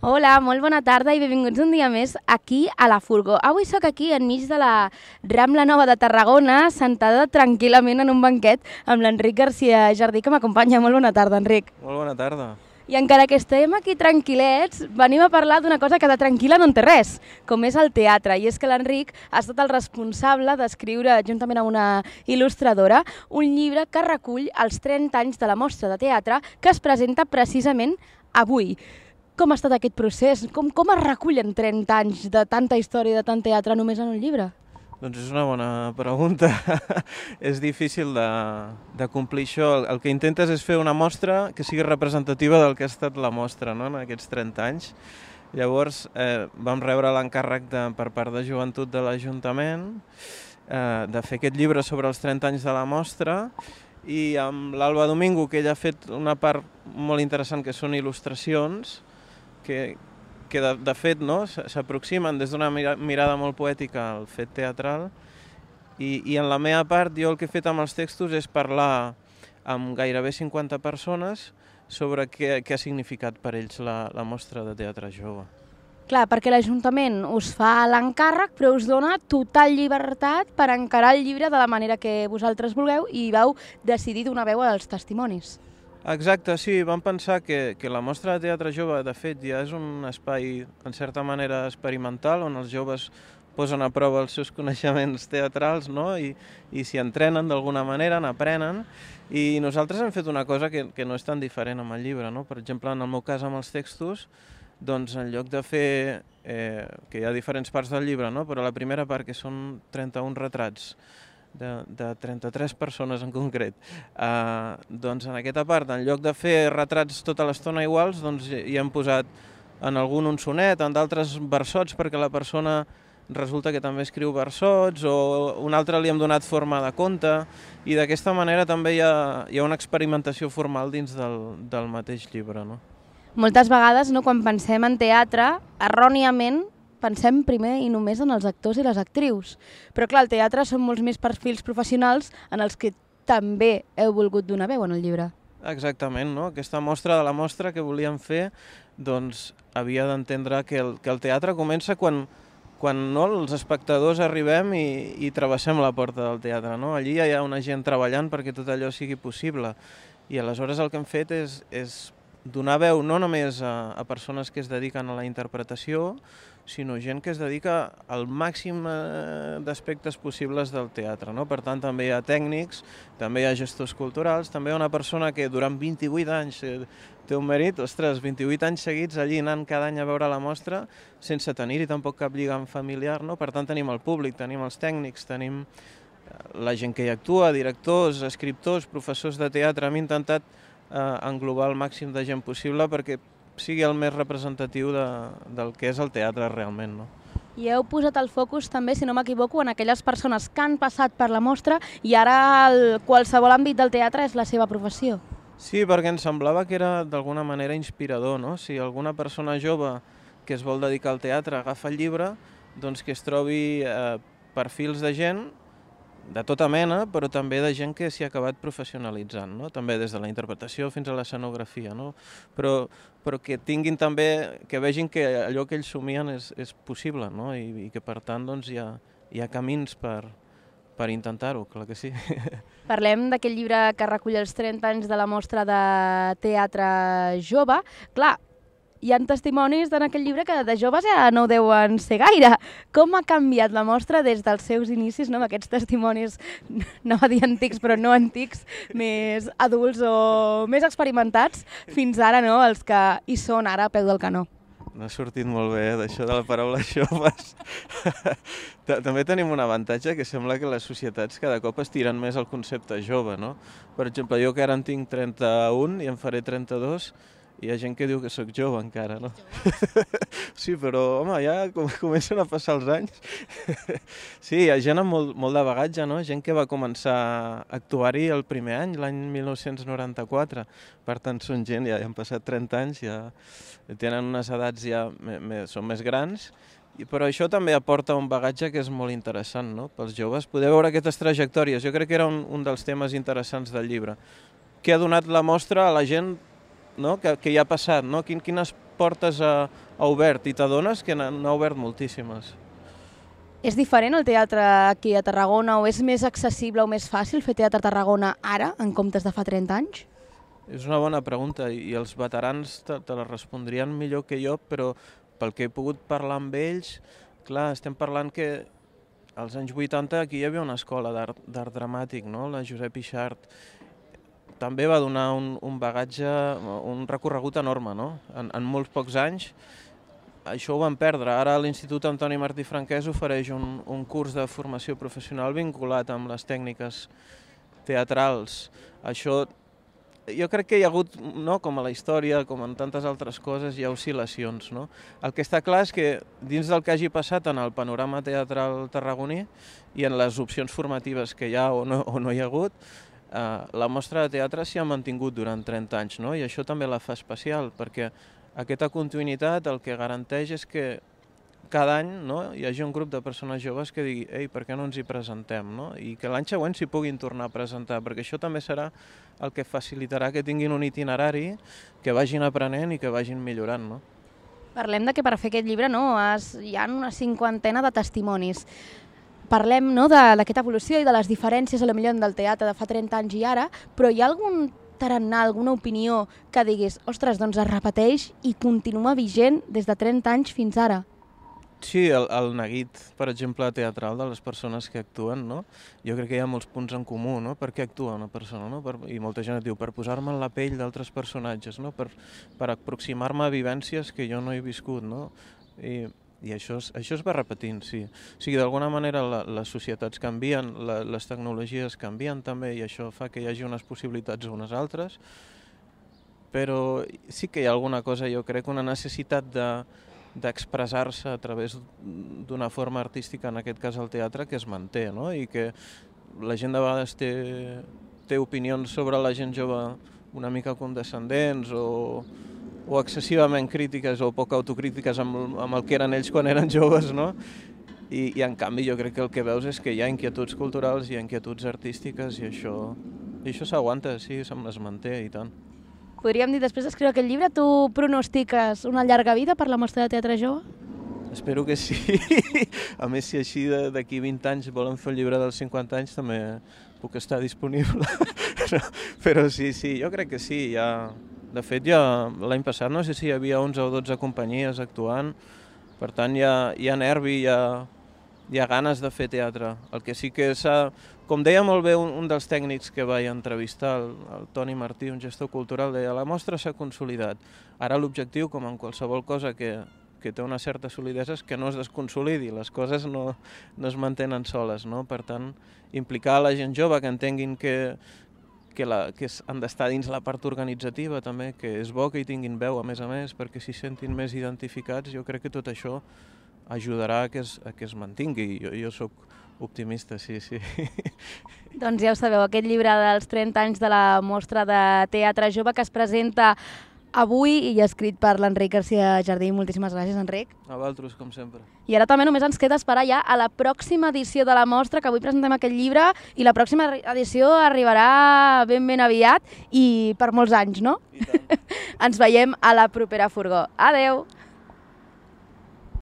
Hola, molt bona tarda i benvinguts un dia més aquí a la Furgo. Avui sóc aquí enmig de la Rambla Nova de Tarragona, sentada tranquil·lament en un banquet amb l'Enric Garcia Jardí, que m'acompanya. Molt bona tarda, Enric. Molt bona tarda. I encara que estem aquí tranquil·lets, venim a parlar d'una cosa que de tranquil·la no en té res, com és el teatre. I és que l'Enric ha estat el responsable d'escriure, juntament amb una il·lustradora, un llibre que recull els 30 anys de la mostra de teatre que es presenta precisament avui. Com ha estat aquest procés? Com, com es recullen 30 anys de tanta història de tant teatre només en un llibre? Doncs és una bona pregunta. és difícil de, de complir això. El, el que intentes és fer una mostra que sigui representativa del que ha estat la mostra no? en aquests 30 anys. Llavors eh, vam rebre l'encàrrec per part de joventut de l'Ajuntament eh, de fer aquest llibre sobre els 30 anys de la mostra i amb l'Alba Domingo, que ella ha fet una part molt interessant que són il·lustracions, que, que de, de fet no, s'aproximen des d'una mirada molt poètica al fet teatral i, i en la meva part jo el que he fet amb els textos és parlar amb gairebé 50 persones sobre què, què ha significat per ells la, la mostra de teatre jove. Clar, perquè l'Ajuntament us fa l'encàrrec, però us dona total llibertat per encarar el llibre de la manera que vosaltres vulgueu i vau decidir donar veu als testimonis. Exacte, sí, vam pensar que, que la mostra de teatre jove, de fet, ja és un espai, en certa manera, experimental, on els joves posen a prova els seus coneixements teatrals no? I, i s'hi entrenen d'alguna manera, n'aprenen, i nosaltres hem fet una cosa que, que no és tan diferent amb el llibre. No? Per exemple, en el meu cas amb els textos, doncs en lloc de fer, eh, que hi ha diferents parts del llibre, no? però la primera part, que són 31 retrats, de, de 33 persones en concret. Uh, doncs en aquesta part, en lloc de fer retrats tota l'estona iguals, doncs hi hem posat en algun un sonet, en d'altres versots, perquè la persona resulta que també escriu versots, o un altre li hem donat forma de conte, i d'aquesta manera també hi ha, hi ha una experimentació formal dins del, del mateix llibre. No? Moltes vegades, no, quan pensem en teatre, erròniament pensem primer i només en els actors i les actrius. Però clar, al teatre són molts més perfils professionals en els que també heu volgut donar veu en el llibre. Exactament, no? Aquesta mostra de la mostra que volíem fer doncs havia d'entendre que, el, que el teatre comença quan, quan no, els espectadors arribem i, i travessem la porta del teatre. No? Allí ja hi ha una gent treballant perquè tot allò sigui possible. I aleshores el que hem fet és, és donar veu no només a, a persones que es dediquen a la interpretació, sinó gent que es dedica al màxim eh, d'aspectes possibles del teatre. No? Per tant, també hi ha tècnics, també hi ha gestors culturals, també hi ha una persona que durant 28 anys eh, té un mèrit, ostres, 28 anys seguits allí anant cada any a veure la mostra sense tenir-hi tampoc cap lligam familiar. No? Per tant, tenim el públic, tenim els tècnics, tenim eh, la gent que hi actua, directors, escriptors, professors de teatre. Hem intentat eh, englobar el màxim de gent possible perquè sigui el més representatiu de, del que és el teatre realment. No? I heu posat el focus també, si no m'equivoco, en aquelles persones que han passat per la mostra i ara el, qualsevol àmbit del teatre és la seva professió. Sí, perquè ens semblava que era d'alguna manera inspirador, no? Si alguna persona jove que es vol dedicar al teatre agafa el llibre, doncs que es trobi eh, perfils de gent de tota mena, però també de gent que s'hi ha acabat professionalitzant, no? també des de la interpretació fins a l'escenografia, no? però, però que tinguin també, que vegin que allò que ells somien és, és possible no? I, i que per tant doncs, hi, ha, hi ha camins per, per intentar-ho, clar que sí. Parlem d'aquell llibre que recull els 30 anys de la mostra de teatre jove. Clar, hi han testimonis en aquell llibre que de joves ja no deuen ser gaire. Com ha canviat la mostra des dels seus inicis, no? amb aquests testimonis, no a dir antics, però no antics, més adults o més experimentats, fins ara, no?, els que hi són ara a peu del canó. No ha sortit molt bé, eh, d'això de la paraula joves. També tenim un avantatge que sembla que les societats cada cop estiren més el concepte jove, no? Per exemple, jo que ara en tinc 31 i en faré 32, hi ha gent que diu que sóc jove encara, no? sí, però, home, ja com, comencen a passar els anys. sí, hi ha gent amb molt, molt de bagatge, no? Gent que va començar a actuar-hi el primer any, l'any 1994. Per tant, són gent, ja, ja han passat 30 anys, ja tenen unes edats ja, me, me, són més grans, però això també aporta un bagatge que és molt interessant no? pels joves. Poder veure aquestes trajectòries, jo crec que era un, un dels temes interessants del llibre. Què ha donat la mostra a la gent no? que, que hi ha passat, no? Quin, quines portes ha, ha obert i t'adones que n'ha obert moltíssimes. És diferent el teatre aquí a Tarragona o és més accessible o més fàcil fer teatre a Tarragona ara en comptes de fa 30 anys? És una bona pregunta i els veterans te, te la respondrien millor que jo, però pel que he pogut parlar amb ells, clar, estem parlant que als anys 80 aquí hi havia una escola d'art dramàtic, no? la Josep Ixart. També va donar un, un bagatge, un recorregut enorme, no? En, en molts pocs anys això ho van perdre. Ara l'Institut Antoni Martí Franquès ofereix un, un curs de formació professional vinculat amb les tècniques teatrals. Això jo crec que hi ha hagut, no, com a la història, com en tantes altres coses, hi ha oscil·lacions. No? El que està clar és que dins del que hagi passat en el panorama teatral tarragoní i en les opcions formatives que hi ha o no, o no hi ha hagut, eh, la mostra de teatre s'hi ha mantingut durant 30 anys, no? i això també la fa especial, perquè aquesta continuïtat el que garanteix és que cada any no, hi hagi un grup de persones joves que digui ei, per què no ens hi presentem? No? I que l'any següent s'hi puguin tornar a presentar, perquè això també serà el que facilitarà que tinguin un itinerari, que vagin aprenent i que vagin millorant. No? Parlem de que per fer aquest llibre no, has, hi ha una cinquantena de testimonis. Parlem no, d'aquesta evolució i de les diferències a la millor del teatre de fa 30 anys i ara, però hi ha algun tarannà, alguna opinió que diguis, ostres, doncs es repeteix i continua vigent des de 30 anys fins ara? Sí, el, el neguit, per exemple, teatral de les persones que actuen, no? Jo crec que hi ha molts punts en comú, no? Per què actua una persona, no? Per, I molta gent et diu, per posar-me en la pell d'altres personatges, no? Per, per aproximar-me a vivències que jo no he viscut, no? I i això es, això es va repetint, sí. O sigui, d'alguna manera la, les societats canvien, la, les tecnologies canvien també i això fa que hi hagi unes possibilitats o unes altres, però sí que hi ha alguna cosa, jo crec, una necessitat de d'expressar-se a través d'una forma artística, en aquest cas el teatre, que es manté, no? i que la gent de vegades té, té opinions sobre la gent jove una mica condescendents o, o excessivament crítiques o poc autocrítiques amb, amb el que eren ells quan eren joves, no? I, I en canvi jo crec que el que veus és que hi ha inquietuds culturals, hi ha inquietuds artístiques i això, i això s'aguanta, sí, se'm es manté i tant. Podríem dir, després d'escriure aquest llibre, tu pronostiques una llarga vida per la mostra de teatre jove? Espero que sí. A més, si així d'aquí 20 anys volen fer el llibre dels 50 anys, també puc estar disponible. Però sí, sí, jo crec que sí, ja, de fet, ja l'any passat no sé si hi havia 11 o 12 companyies actuant, per tant hi ha, hi ha nervi, hi ha, hi ha ganes de fer teatre. El que sí que s'ha... Com deia molt bé un, un dels tècnics que vaig entrevistar, el, el Toni Martí, un gestor cultural, deia la mostra s'ha consolidat. Ara l'objectiu, com en qualsevol cosa que, que té una certa solidesa, és que no es desconsolidi, les coses no, no es mantenen soles. No? Per tant, implicar la gent jove que entenguin que, que, la, que és, han d'estar dins la part organitzativa també, que és bo que hi tinguin veu a més a més perquè s'hi sentin més identificats, jo crec que tot això ajudarà a que es, a que es mantingui. Jo, jo sóc optimista, sí, sí. Doncs ja ho sabeu, aquest llibre dels 30 anys de la mostra de teatre jove que es presenta avui i escrit per l'Enric García Jardí. Moltíssimes gràcies, Enric. A vosaltres, com sempre. I ara també només ens queda esperar ja a la pròxima edició de la mostra, que avui presentem aquest llibre, i la pròxima edició arribarà ben ben aviat i per molts anys, no? Ens veiem a la propera furgó. Adeu!